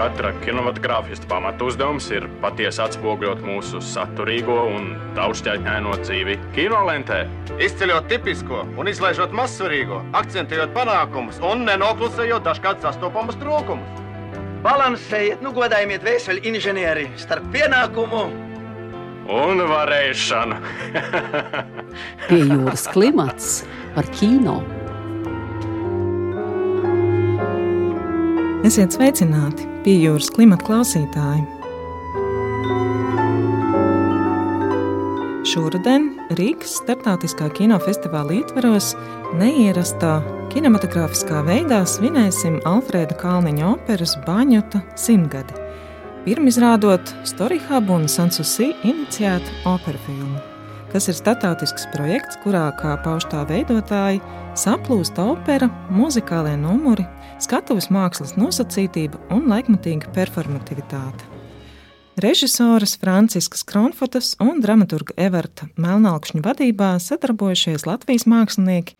Katra kinematogrāfista pamatuzdevums ir patiesi atspoguļot mūsu saturīgo un daudzšķaitņaino dzīvi kinolentē. Izceļot tipisko un izlaižot mazsvarīgo, akcentējot panākumus un nenoklusējot dažkārt sastopamus trūkumus. Balansējiet, nu godājiet vēseli inženieri starp pienākumu un varēšanu. Pie jūras klimats par kino. Esiet sveicināti, pie jūras klimata klausītāji! Šoruden Rīgas starptautiskā kinofestivāla ietvaros neierastā kinematogrāfiskā veidā svinēsim Alfrēda Kalniņa operas Baņota simtgadi, pirmizrādot Storyhub un Sansusi iniciētu opera filmu. Tas ir startautisks projekts, kurā, kā pauž tā veidotāji, saplūst opera, muzikālie numuri, skatuves mākslas nosacītība un laikmatīga performativitāte. Režisoras Franciskas Kronfotas un dramaturga Everta Melnākšņa vadībā sadarbojušies Latvijas mākslinieki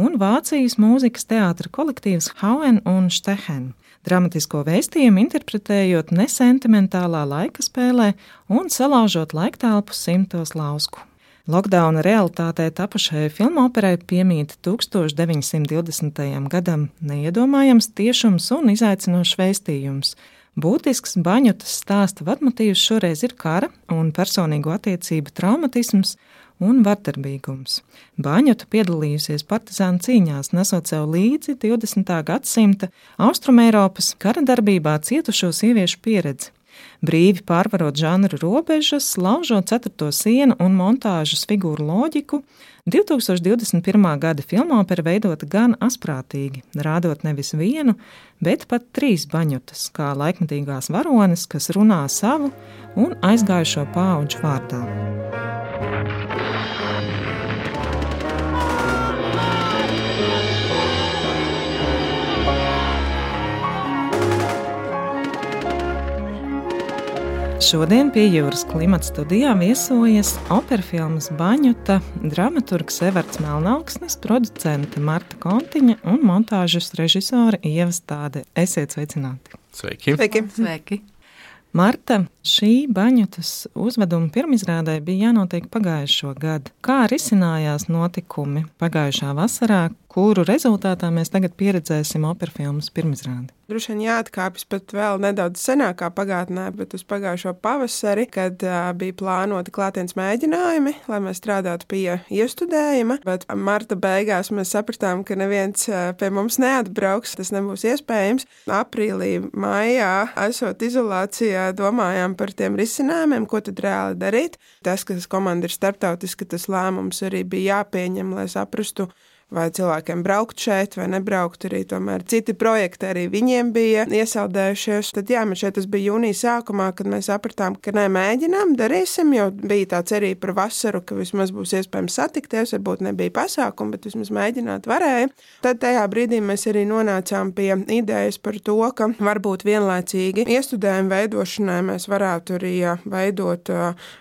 un Vācijas mūzikas teātra kolektīvs Hauen un Stehen. Dramatisko vēstījumu interpretējot nesentimentālā laika spēlē un salaužot laiktālpu simtos lausku. Lockdowna realitātē tapušajai filmoperai piemīt 1920. gadam neiedomājams tiešums un izaicinošs vēstījums. Būtisks baņotas stāsta vadmotīvs šoreiz ir kara un personīgu attiecību traumatisms un vardarbīgums. Baņota piedalījusies partizānu cīņās, nesot sev līdzi 20. gadsimta Austrumēropas kara darbībā cietušo sieviešu pieredzi brīvi pārvarot žanru robežas, laužot ceturto sienu un montāžas figūru loģiku, 2021. gada filmopera veidota gan asprātīgi, rādot nevis vienu, bet pat trīs baņotas, kā laikmatīgās varones, kas runā savu un aizgājušo pauģu vārdā. Šodien pie jūras klimata studijā viesojas operfilmas Baņuta, dramaturgs Everts Melnaugsnis, producente Marta Kontiņa un montāžas režisore Ieva Stāde. Esiet sveicināti! Sveiki! Sveiki. Sveiki. Marta, šī baņutas uzveduma pirmizrādē bija jānotiek pagājušo gadu. Kā risinājās notikumi pagājušā vasarā, kuru rezultātā mēs tagad pieredzēsim operfilmas pirmizrādi? Droši vien jāatkāpjas pat vēl nedaudz senākā pagātnē, bet uz pagājušo pavasari, kad uh, bija plānoti klātienes mēģinājumi, lai mēs strādātu pie iestudējuma. Bet marta beigās mēs sapratām, ka neviens uh, pie mums neatbrauks, tas nebūs iespējams. Aprīlī, maijā, esot izolācijā, domājām par tiem risinājumiem, ko tad reāli darīt. Tas, ka tas komanda ir starptautiski, tas lēmums arī bija jāpieņem, lai saprastu, vai cilvēkiem braukt šeit vai nebraukt. Arī tomēr citi projekti arī viņiem bija iesaldējušies. Tad jā, man šeit tas bija jūnija sākumā, kad mēs sapratām, ka nē, mēģinām, darīsim, jo bija tā cerība par vasaru, ka vismaz būs iespējams satikties, varbūt nebija pasākumu, bet vismaz mēģināt varēja. Tad tajā brīdī mēs arī nonācām pie idejas par to, ka varbūt vienlaicīgi iestudējumu veidošanai mēs varētu arī veidot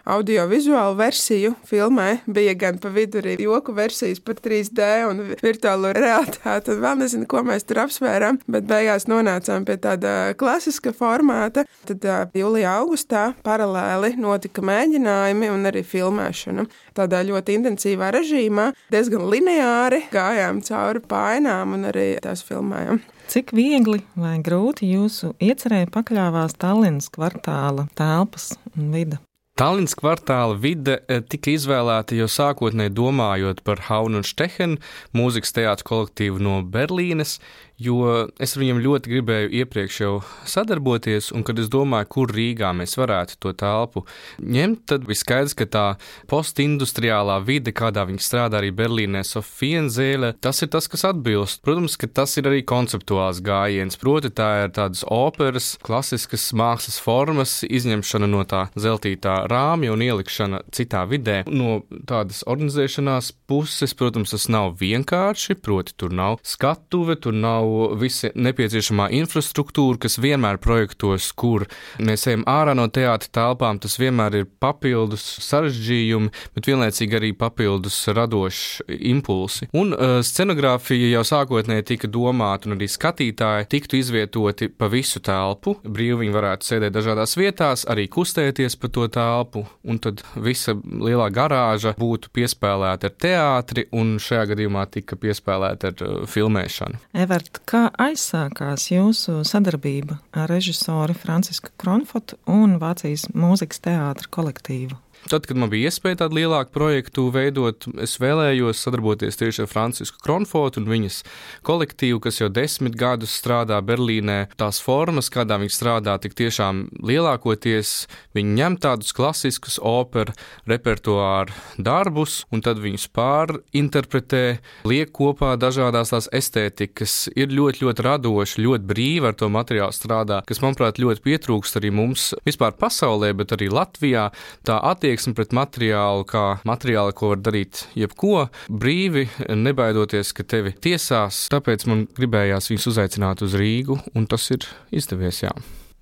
audiovizuālu versiju filmai. Bija gan pa vidu arī joku versijas par 3D un virtuālo realitāti. Vēl nezinu, ko mēs tur apsvērām, bet beigās nonācām pie tāda klasiska formāta. Tad jūlijā, augustā paralēli notika mēģinājumi un arī filmēšana. Tādā ļoti intensīvā režīmā, diezgan lineāri gājām cauri painām un arī tās filmējām. Cik viegli vai grūti jūsu iecerēja pakļāvās Tallinas kvartāla telpas un vide? Tallinas kvartāla vide tika izvēlēta jau sākotnēji domājot par Haunu un Stehenu, mūzikas teātru kolektīvu no Berlīnes, jo es ar viņiem ļoti gribēju iepriekš jau sadarboties, un kad es domāju, kur Rīgā mēs varētu to telpu ņemt, tad bija skaidrs, ka tā postindustriālā vide, kādā viņi strādā arī Berlīnē, Sofienzēle, tas ir tas, kas atbilst. Protams, ka tas ir arī konceptuāls gājiens, proti tā ir tādas operas, klasiskas mākslas formas, izņemšana no tā zeltītā rāmja un ielikšana citā vidē. No tādas organizēšanās puses, protams, tas nav vienkārši, proti, tur nav skatuve, tur nav visa nepieciešamā infrastruktūra, kas vienmēr projektos, kur mēs ejam ārā no teātra telpām, tas vienmēr ir papildus sarežģījumi, bet vienlaicīgi arī papildus radoši impulsi. Un uh, scenogrāfija jau sākotnēji tika domāta, un arī skatītāji tiktu izvietoti pa visu telpu. Brīvi viņi varētu sēdēt dažādās vietās, arī kustēties pa to telpu, un tad visa lielā garāža būtu piespēlēta ar teātri, un šajā gadījumā tika piespēlēta ar uh, filmēšanu. Evert, kā aizsākās jūsu sadarbība ar režisoru Francisku Kronfotu un Vācijas mūzikas teātra kolektīvu? Tad, kad man bija iespēja tādu lielāku projektu veidot, es vēlējos sadarboties tieši ar Francisku Kronfortu un viņas kolektīvu, kas jau desmit gadus strādā Berlīnē. Tās formas, kādā viņi strādā, tik tiešām lielākoties viņi ņem tādus klasiskus operu repertuāru darbus, un tad viņus pārinterpretē, liek kopā dažādās tās estētikas, ir ļoti, ļoti radoši, ļoti brīvi ar to materiālu strādā, kas, manuprāt, ļoti pietrūkst arī mums vispār pasaulē, bet arī Latvijā. Tā attieksme attieksme pret materiālu, kā materiālu, ko var darīt jebko, brīvi, nebaidoties, ka tevi tiesās. Tāpēc man gribējās viņus uzaicināt uz Rīgu, un tas ir izdevies. Jā.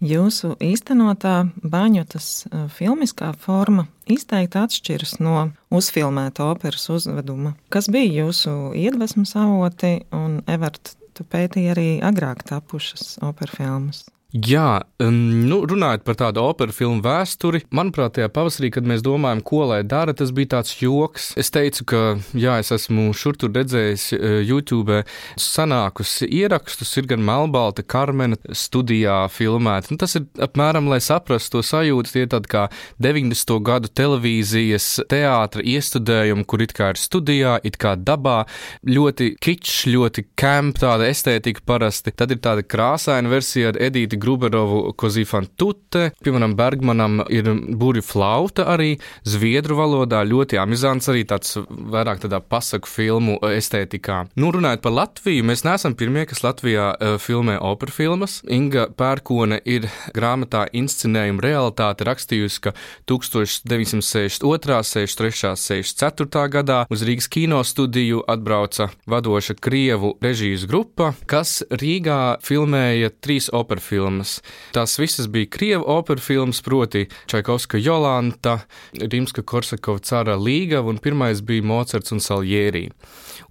Jūsu īstenotā baņotas filmiskā forma izteikti atšķiras no uzfilmēta operas uzveduma. Kas bija jūsu iedvesmas avoti, un Everta, tu pētīji arī agrāk tapušas operas filmas? Jā, nu, runājot par tādu operu filmu vēsturi, manuprāt, tajā pavasarī, kad mēs domājam, ko lai dara, tas bija tāds joks. Es teicu, ka, jā, es esmu šur tur redzējis e, YouTube sanākus ierakstus, ir gan Melbalta, Karmena studijā filmēti. Nu, tas ir apmēram, lai saprastu to sajūtu, tie ir tādi kā 90. gadu televīzijas teātra iestudējumi, kur it kā ir studijā, it kā dabā, ļoti kičs, ļoti camp, tāda estētika parasti. Tad ir tāda krāsaina versija ar Edīti Gruberovu Kozifantute, piemēram, Bergmanam ir burju flauta arī zviedru valodā, ļoti amizants arī tāds vairāk tādā pasaku filmu estētikā. Nu, runājot par Latviju, mēs neesam pirmie, kas Latvijā uh, filmē opera filmas. Inga Pērkone ir grāmatā Inscenējuma realitāte rakstījusi, ka 1962, 63, 64 gadā uz Rīgas kino studiju atbrauca vadoša Krievu režijas grupa, kas Rīgā filmēja trīs opera filmas filmas. Tās visas bija krievu operu filmas, proti Čaikovska Jolanta, Rimska Korsakova Cara Līgava un pirmais bija Mocards un Saljērī.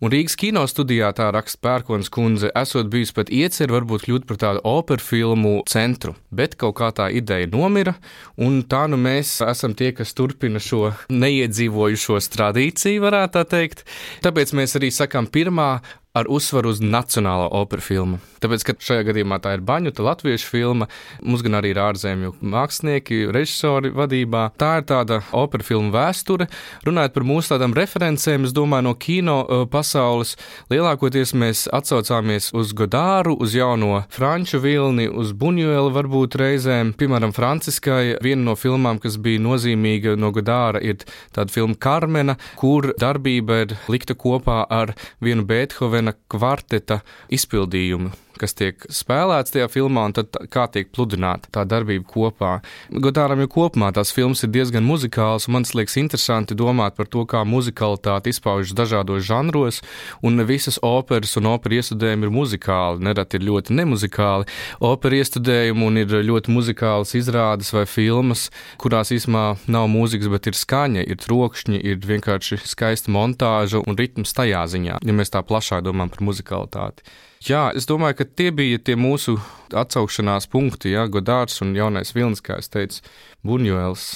Un Rīgas kino studijā tā raksta Pērkons kundze, esot bijusi pat iecer varbūt kļūt par tādu operu filmu centru, bet kaut kā tā ideja nomira, un tā nu mēs esam tie, kas turpina šo neiedzīvojušos tradīciju, varētu tā teikt. Tāpēc mēs arī sakām pirmā ar uzsvaru uz nacionālo operu filmu. Tāpēc, ka šajā gadījumā tā ir baņuta latviešu filma, mums gan arī ir ārzemju mākslinieki, režisori vadībā. Tā ir tāda opera filmu vēsture. Runājot par mūsu tādām referencēm, es domāju, no kino uh, pasaules lielākoties mēs atsaucāmies uz Godāru, uz jauno franču vilni, uz Buņuelu varbūt reizēm. Piemēram, Franciskai viena no filmām, kas bija nozīmīga no Godāra, ir tāda filma Karmena, kur darbība ir likta kopā ar vienu Beethovenu kvarteta izpildījumu kas tiek spēlēts tajā filmā, un tad kā tiek pludināta tā darbība kopā. Godāram jau kopumā tās filmas ir diezgan muzikālas, un man liekas interesanti domāt par to, kā muzikalitāte izpaužas dažādos žanros, un ne visas operas un opera iestudējumi ir muzikāli, nereti ir ļoti nemuzikāli. Opera iestudējumi un ir ļoti muzikālas izrādes vai filmas, kurās īsumā nav mūzikas, bet ir skaņa, ir trokšņi, ir vienkārši skaista montāža un ritms tajā ziņā, ja mēs tā plašāk domājam par muzikalitāti. Jā, es domāju, ka tie bija tie mūsu atsaukšanās punkti, Jā, Godārs un jaunais Vilnis, kā es teicu, Buņuēls.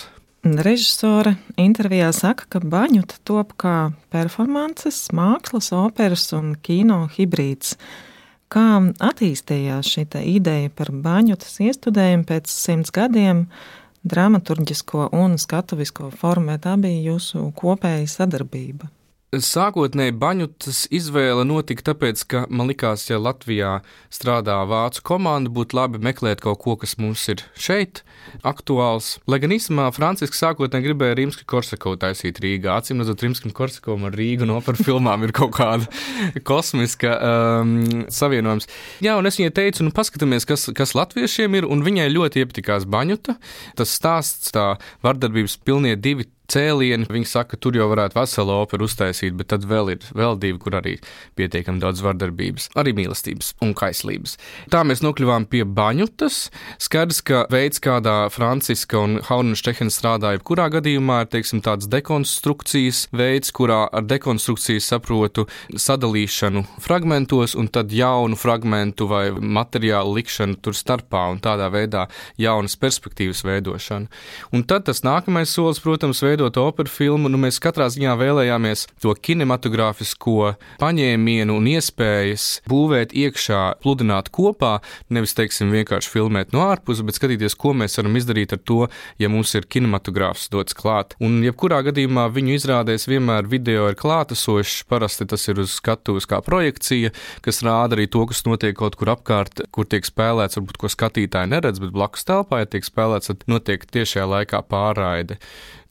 Režisore intervijā saka, ka baņuta top kā performances, mākslas, operas un kino hibrīds. Kā attīstījās šī ideja par baņutas iestudējumu pēc simts gadiem, dramaturgisko un skatuvisko formu, vai tā bija jūsu kopēja sadarbība? Sākotnēji baņutas izvēle notika tāpēc, ka man likās, ja Latvijā strādā vācu komanda, būtu labi meklēt kaut ko, kas mums ir šeit aktuāls. Lai gan īstenībā Francisks sākotnēji gribēja Rimska Korsakovu taisīt Rīgā. Acīm redzot, Rimskam Korsakovam ar Rīgu no par filmām ir kaut kāda kosmiska um, savienojums. Jā, un es viņai teicu, nu paskatāmies, kas, kas latviešiem ir, un viņai ļoti iepatikās baņuta. Tas stāsts, tā vardarbības pilnie divi cēlieni. Viņi saka, ka tur jau varētu veselu operu uztaisīt, bet tad vēl ir vēl divi, kur arī pietiekami daudz vardarbības, arī mīlestības un kaislības. Tā mēs nokļuvām pie baņutas. Skaidrs, ka veids, kādā Franciska un Haunenštehena strādāja, jebkurā gadījumā ir teiksim, tāds dekonstrukcijas veids, kurā ar dekonstrukciju saprotu sadalīšanu fragmentos un tad jaunu fragmentu vai materiālu likšanu tur starpā un tādā veidā jaunas perspektīvas veidošanu. Un tad tas nākamais solis, protams, veidot veidot operu filmu, nu mēs katrā ziņā vēlējāmies to kinematogrāfisko paņēmienu un iespējas būvēt iekšā, pludināt kopā, nevis, teiksim, vienkārši filmēt no ārpuses, bet skatīties, ko mēs varam izdarīt ar to, ja mums ir kinematogrāfs dots klāt. Un, jebkurā gadījumā, viņu izrādēs vienmēr video ir klātesošs, parasti tas ir uz skatuves kā projekcija, kas rāda arī to, kas notiek kaut kur apkārt, kur tiek spēlēts, varbūt ko skatītāji neredz, bet blakus telpā, ja tiek spēlēts, tad notiek tiešajā laikā pārraide.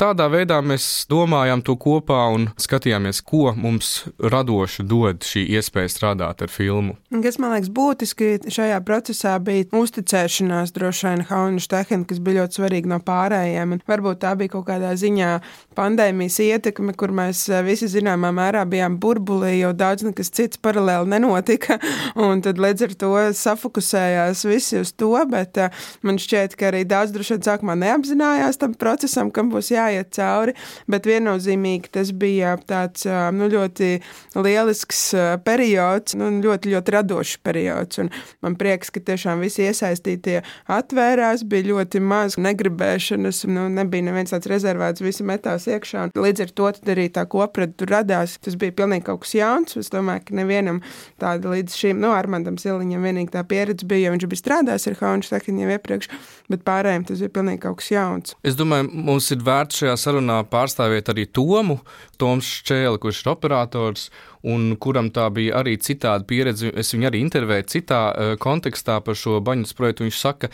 Tādā veidā mēs domājām to kopā un skatījāmies, ko mums radoši dod šī iespēja strādāt ar filmu. Kas man liekas būtiski šajā procesā bija uzticēšanās droši vien Haunus Tehnika, kas bija ļoti svarīga no pārējiem. Un varbūt tā bija kaut kādā ziņā pandēmijas ietekme, kur mēs eh, visi zināmā mērā bijām burbulī, jo daudz nekas cits paralēli nenotika. Un tad līdz ar to safokusējās visi uz to, bet eh, man šķiet, ka arī daudz droši vien sākumā neapzinājās tam procesam, kam būs jāiet cauri, bet viennozīmīgi tas bija tāds nu, ļoti lielisks periods, nu, ļoti, ļoti radošs periods. Un man prieks, ka tiešām visi iesaistītie atvērās, bija ļoti maz negribēšanas, nu, nebija neviens tāds rezervēts, visi metās iekšā. Līdz ar to arī tā kopreda tur radās. Tas bija pilnīgi kaut kas jauns. Es domāju, ka nevienam tāda līdz šim, nu, Armandam Siliņam vienīgi tā pieredze bija, jo viņš bija strādājis ar Stekiņu jau iepriekš, bet pārējiem tas bija pilnīgi kaut kas jauns. Es domāju, mums ir vērts šajā sarunā pārstāvēt arī Tomu, Toms Šķēli, kurš ir operators un kuram tā bija arī citāda pieredze. Es viņu arī intervēju citā uh, kontekstā par šo baņas projektu. Viņš saka,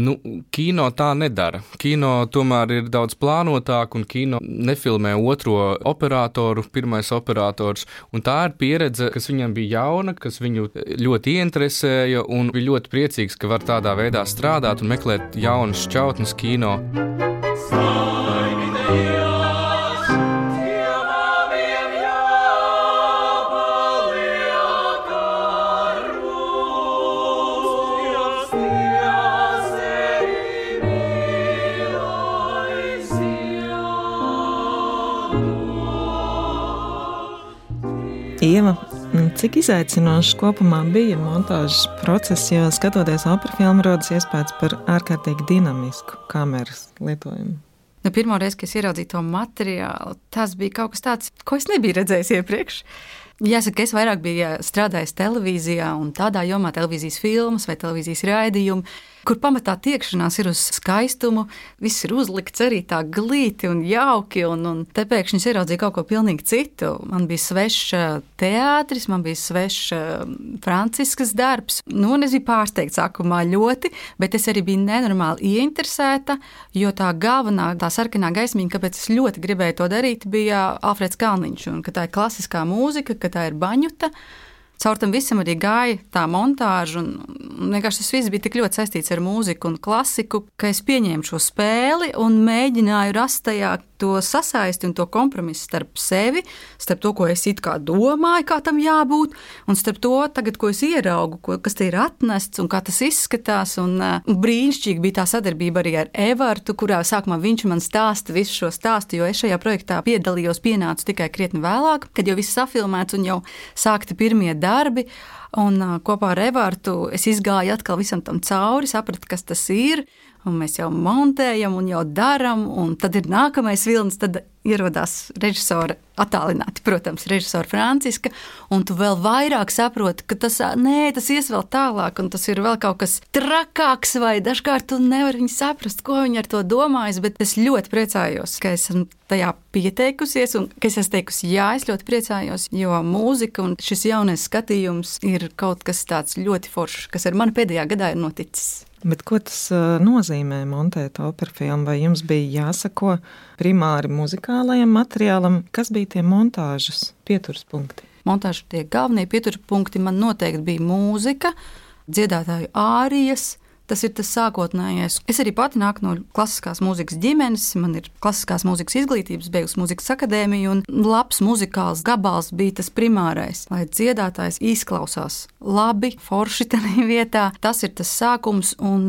nu, kino tā nedara. Kino tomēr ir daudz plānotāk, un kino nefilmē otro operatoru, pirmais operators. Un tā ir pieredze, kas viņam bija jauna, kas viņu ļoti ieinteresēja, un bija ļoti priecīgs, ka var tādā veidā strādāt un meklēt jaunas šķautnes kino. Ieva, cik izaicinošs kopumā bija montāžas process, jo skatoties opera filmu, rodas iespējas par ārkārtīgi dinamisku kameras lietojumu? Nu, pirmo reizi, kad es ieraudzīju to materiālu, tas bija kaut kas tāds, ko es nebiju redzējis iepriekš. Jāsaka, es vairāk biju strādājis televīzijā un tādā jomā, televīzijas filmas vai televīzijas raidījumi kur pamatā tiekšanās ir uz skaistumu, viss ir uzlikts arī tā glīti un jauki, un, un te pēkšņi es ieraudzīju kaut ko pilnīgi citu. Man bija svešs teātris, man bija svešs franciskas darbs, nu, un es biju pārsteigts sākumā ļoti, bet es arī biju nenormāli ieinteresēta, jo tā galvenā, tā sarkanā gaismiņa, kāpēc es ļoti gribēju to darīt, bija Alfreds Kalniņš, un ka tā ir klasiskā mūzika, ka tā ir baņuta. Caur tam visam arī gāja tā montāža, un, vienkārši tas viss bija tik ļoti saistīts ar mūziku un klasiku, ka es pieņēmu šo spēli un mēģināju rast tajā to sasaisti un to kompromisu starp sevi, starp to, ko es it kā domāju, kā tam jābūt, un starp to, tagad, ko es ieraugu, ko, kas te ir atnests un kā tas izskatās. Un, uh, brīnišķīgi bija tā sadarbība arī ar Evartu, kurā sākumā viņš man stāsta visu šo stāstu, jo es šajā projektā piedalījos, pienācu tikai krietni vēlāk, kad jau viss safilmēts un jau sākti pirmie darbi. Un uh, kopā ar Evārtu es izgāju atkal visam tam cauri, sapratu, kas tas ir. Un mēs jau montējam, un jau darām, un tad ir nākamais vilnis. Tad ierodās režisora attālināti, protams, režisora Franciska, un tu vēl vairāk saproti, ka tas, nē, tas ies vēl tālāk, un tas ir vēl kaut kas trakāks, vai dažkārt tu nevari saprast, ko viņi ar to domājas, bet es ļoti priecājos, ka esmu tajā pieteikusies, un ka es esmu teikusi, jā, es ļoti priecājos, jo mūzika un šis jaunais skatījums ir kaut kas tāds ļoti foršs, kas ar mani pēdējā gadā ir noticis. Bet ko tas nozīmē montēt operu filmu? Vai jums bija jāsako primāri muzikālajam materiālam? Kas bija tie montāžas pieturspunkti? Montāžas tie galvenie pieturpunkti man noteikti bija mūzika, dziedātāju ārijas, Tas ir tas sākotnējais. Es arī pati nāku no klasiskās mūzikas ģimenes, man ir klasiskās mūzikas izglītības, beigusi mūzikas akadēmiju, un labs muzikāls gabals bija tas primārais, lai dziedātājs izklausās labi, forši tajā vietā. Tas ir tas sākums, un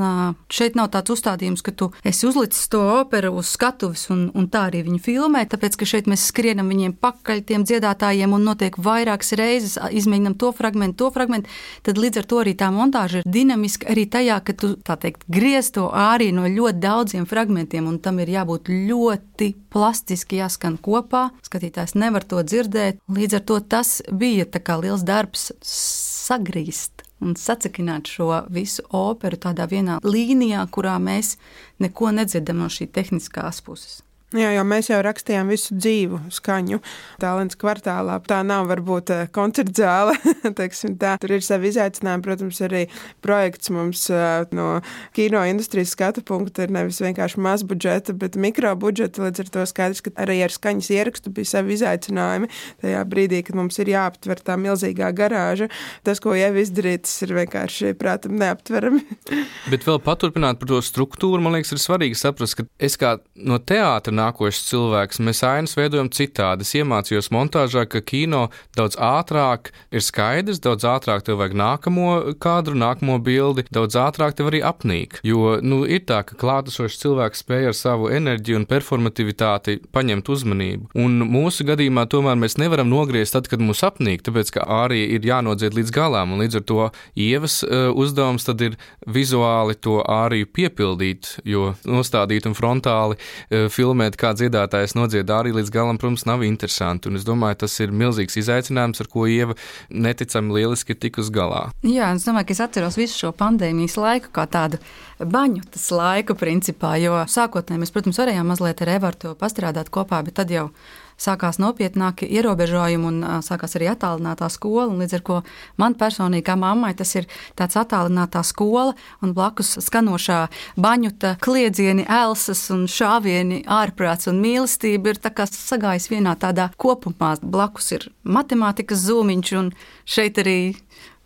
šeit nav tāds uzstādījums, ka tu esi uzlicis to operu uz skatuves, un, un tā arī viņi filmē, tāpēc ka šeit mēs skrienam viņiem pakaļ tiem dziedātājiem un notiek vairākas reizes, izmēģinam to fragment, to fragment, tad līdz ar to arī tā montāža ir dinamiska arī tajā, ka tu tu teikt, griez to ārī no ļoti daudziem fragmentiem, un tam ir jābūt ļoti plastiski jāskan kopā. Skatītājs nevar to dzirdēt. Līdz ar to tas bija liels darbs sagrīzt un sacekināt šo visu operu tādā vienā līnijā, kurā mēs neko nedzirdam no šī tehniskās puses. Jā, jo mēs jau rakstījām visu dzīvu skaņu. Tālens kvartālā tā nav varbūt eh, koncerta zāle. Tur ir savi izaicinājumi. Protams, arī projekts mums eh, no kino industrijas skatu punkta ir nevis vienkārši maz budžeta, bet mikro budžeta. Līdz ar to skaidrs, ka arī ar skaņas ierakstu bija savi izaicinājumi. Tajā brīdī, kad mums ir jāaptver tā milzīgā garāža, tas, ko jau izdarīt, tas ir vienkārši, prātam, neaptverami. bet vēl paturpināt par to struktūru, man liekas, ir svarīgi saprast, ka es kā no teātra nākošs cilvēks. Mēs ainas veidojam citādi. Es iemācījos montāžā, ka kino daudz ātrāk ir skaidrs, daudz ātrāk tev vajag nākamo kadru, nākamo bildi, daudz ātrāk tev arī apnīk. Jo nu, ir tā, ka klātesošs cilvēks spēj ar savu enerģiju un performativitāti paņemt uzmanību. Un mūsu gadījumā tomēr mēs nevaram nogriezt tad, kad mūs apnīk, tāpēc ka arī ir jānodzied līdz galam, un līdz ar to ievas uh, uzdevums tad ir vizuāli to āriju piepildīt, jo nostādīt un frontāli uh, filmēt ietekmēt, kā dziedātājs nodzied arī līdz galam, protams, nav interesanti. Un es domāju, tas ir milzīgs izaicinājums, ar ko Ieva neticami lieliski ir tikus galā. Jā, es domāju, ka es atceros visu šo pandēmijas laiku kā tādu baņu tas laiku, principā, jo sākotnēji mēs, protams, varējām mazliet ar Evertu pastrādāt kopā, bet tad jau sākās nopietnāki ierobežojumi un sākās arī attālinātā skola. Līdz ar to man personīgi, kā mammai, tas ir tāds attālinātā skola un blakus skanošā baņuta kliedzieni, elsas un šāvieni, ārprāts un mīlestība ir sagājis vienā tādā kopumā. Blakus ir matemātikas zūmiņš un šeit arī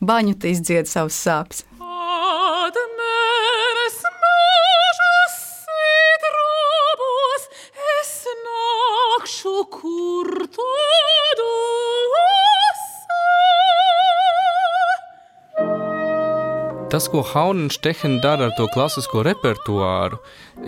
baņuta izdzied savus sāpes. Tas, ko Haunenstechen dara ar to klasisko repertuāru,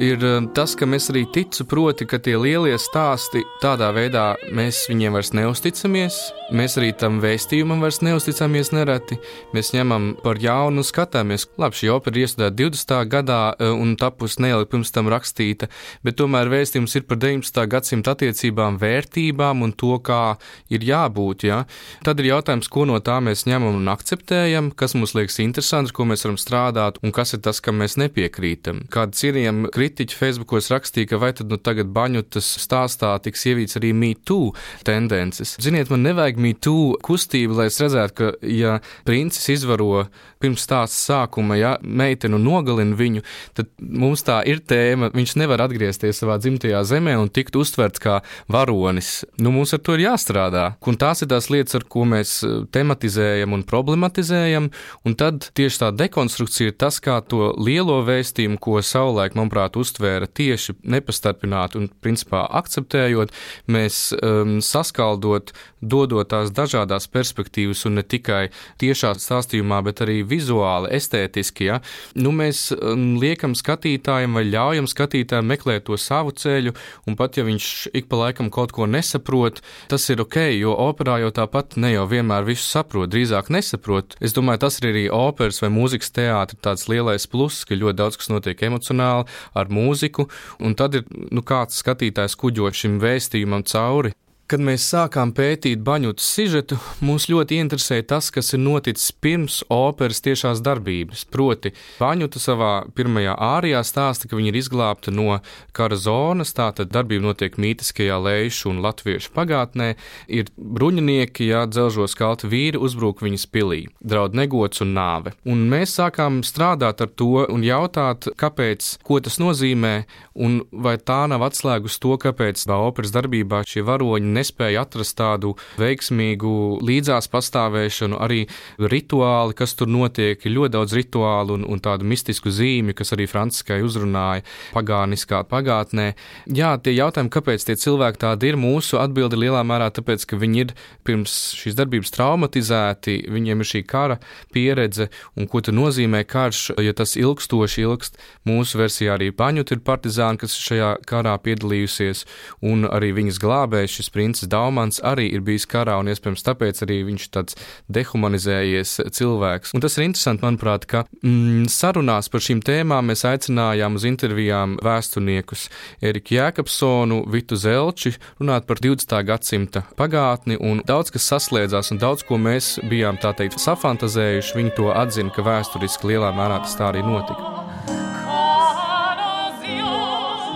ir um, tas, ka mēs arī ticu, proti, ka tie lielie stāsti tādā veidā mēs viņiem vairs neusticamies, mēs arī tam vēstījumam vairs neusticamies nereti. Mēs ņemam par jaunu, skatāmies, labi, šī opera ir iestudēta 20. gadā uh, un tapus neilgi pirms tam rakstīta, bet tomēr vēstījums ir par 19. gadsimta attiecībām, vērtībām un to, kā ir jābūt. Ja? Tad ir jautājums, ko no tā mēs ņemam un akceptējam, kas mums liekas interesants, ko mēs varam strādāt un kas ir tas, kam mēs nepiekrītam. Kāda cienījama kritiķa Facebookos rakstīja, ka vai tad nu tagad baņutas stāstā tiks ievīts arī MeToo tendences. Ziniet, man nevajag MeToo kustību, lai es redzētu, ka ja princis izvaro pirms stāsta sākuma, ja meiteni nogalina viņu, tad mums tā ir tēma, viņš nevar atgriezties savā dzimtajā zemē un tikt uztverts kā varonis. Nu, mums ar to ir jāstrādā. Un tās ir tās lietas, ar ko mēs eh, tematizējam un problematizējam, un tad tieši tā dekonstrukcija ir tas, kā to lielo vēstījumu, ko savulaik, manuprāt, uztvēra tieši nepastarpināti un principā akceptējot, mēs um, saskaldot dodot tās dažādas perspektīvas, un ne tikai tiešā stāstījumā, bet arī vizuāli, estētiski. Ja? Nu, mēs um, liekam skatītājiem vai ļaujam skatītājiem meklēt to savu ceļu, un pat ja viņš ik pa laikam kaut ko nesaprot, tas ir ok, jo operā jau tāpat ne jau vienmēr visu saprot, drīzāk nesaprot. Es domāju, tas ir arī operas vai mūzikas teātris tāds lielais pluss, ka ļoti daudz kas notiek emocionāli ar mūziku, un tad ir nu, kāds skatītājs kuģo šim vēstījumam cauri. Kad mēs sākām pētīt baņotas sižetu, mūs ļoti interesēja tas, kas ir noticis pirms operas tiešās darbības. Proti, baņota savā pirmajā ārijā stāsta, ka viņa ir izglābta no kara zonas, tātad darbība notiek mītiskajā leišu un latviešu pagātnē, ir bruņinieki, jā, dzelžos kalti vīri uzbruk viņas pilī, draud negods un nāve. Un mēs sākām strādāt ar to un jautāt, kāpēc, ko tas nozīmē, un vai tā nav atslēgus to, kāpēc operas darbībā šie varoņi nespēja atrast tādu veiksmīgu līdzās pastāvēšanu, arī rituāli, kas tur notiek, ļoti daudz rituālu un, un tādu mistisku zīmju, kas arī Franciskai uzrunāja pagāniskā pagātnē. Jā, tie jautājumi, kāpēc tie cilvēki tādi ir, mūsu atbildi lielā mērā tāpēc, ka viņi ir pirms šīs darbības traumatizēti, viņiem ir šī kara pieredze un ko tas nozīmē karš, ja tas ilgstoši ilgst. Mūsu versijā arī paņut ir partizāni, kas šajā karā piedalījusies, un arī viņas glābējs, šis princis Daumans arī ir bijis karā, un iespējams tāpēc arī viņš tāds dehumanizējies cilvēks. Un tas ir interesanti, manuprāt, ka mm, sarunās par šīm tēmām mēs aicinājām uz intervijām vēsturniekus Eriku Jēkabsonu, Vitu Zelči, runāt par 20. gadsimta pagātni, un daudz kas saslēdzās, un daudz ko mēs bijām tā teikt safantazējuši, viņi to atzina, ka vēsturiski lielā mērā tas tā arī notika.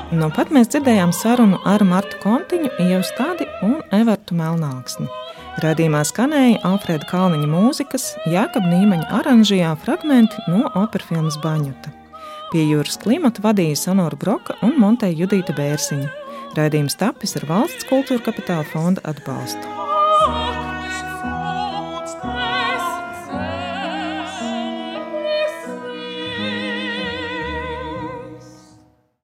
Nu pat mēs dzirdējām sarunu ar Martu Kontiņu, Ievu Stadi un Evertu Melnāksni. Radījumā skanēja Alfrēda Kalniņa mūzikas, Jākab Nīmaņa oranžijā fragmenti no operfilmas Baņuta. Pie jūras klimata vadīja Sonora Broka un Monteja Judīta Bērsiņa. Raidījums tapis ar valsts kultūra kapitāla fonda atbalstu.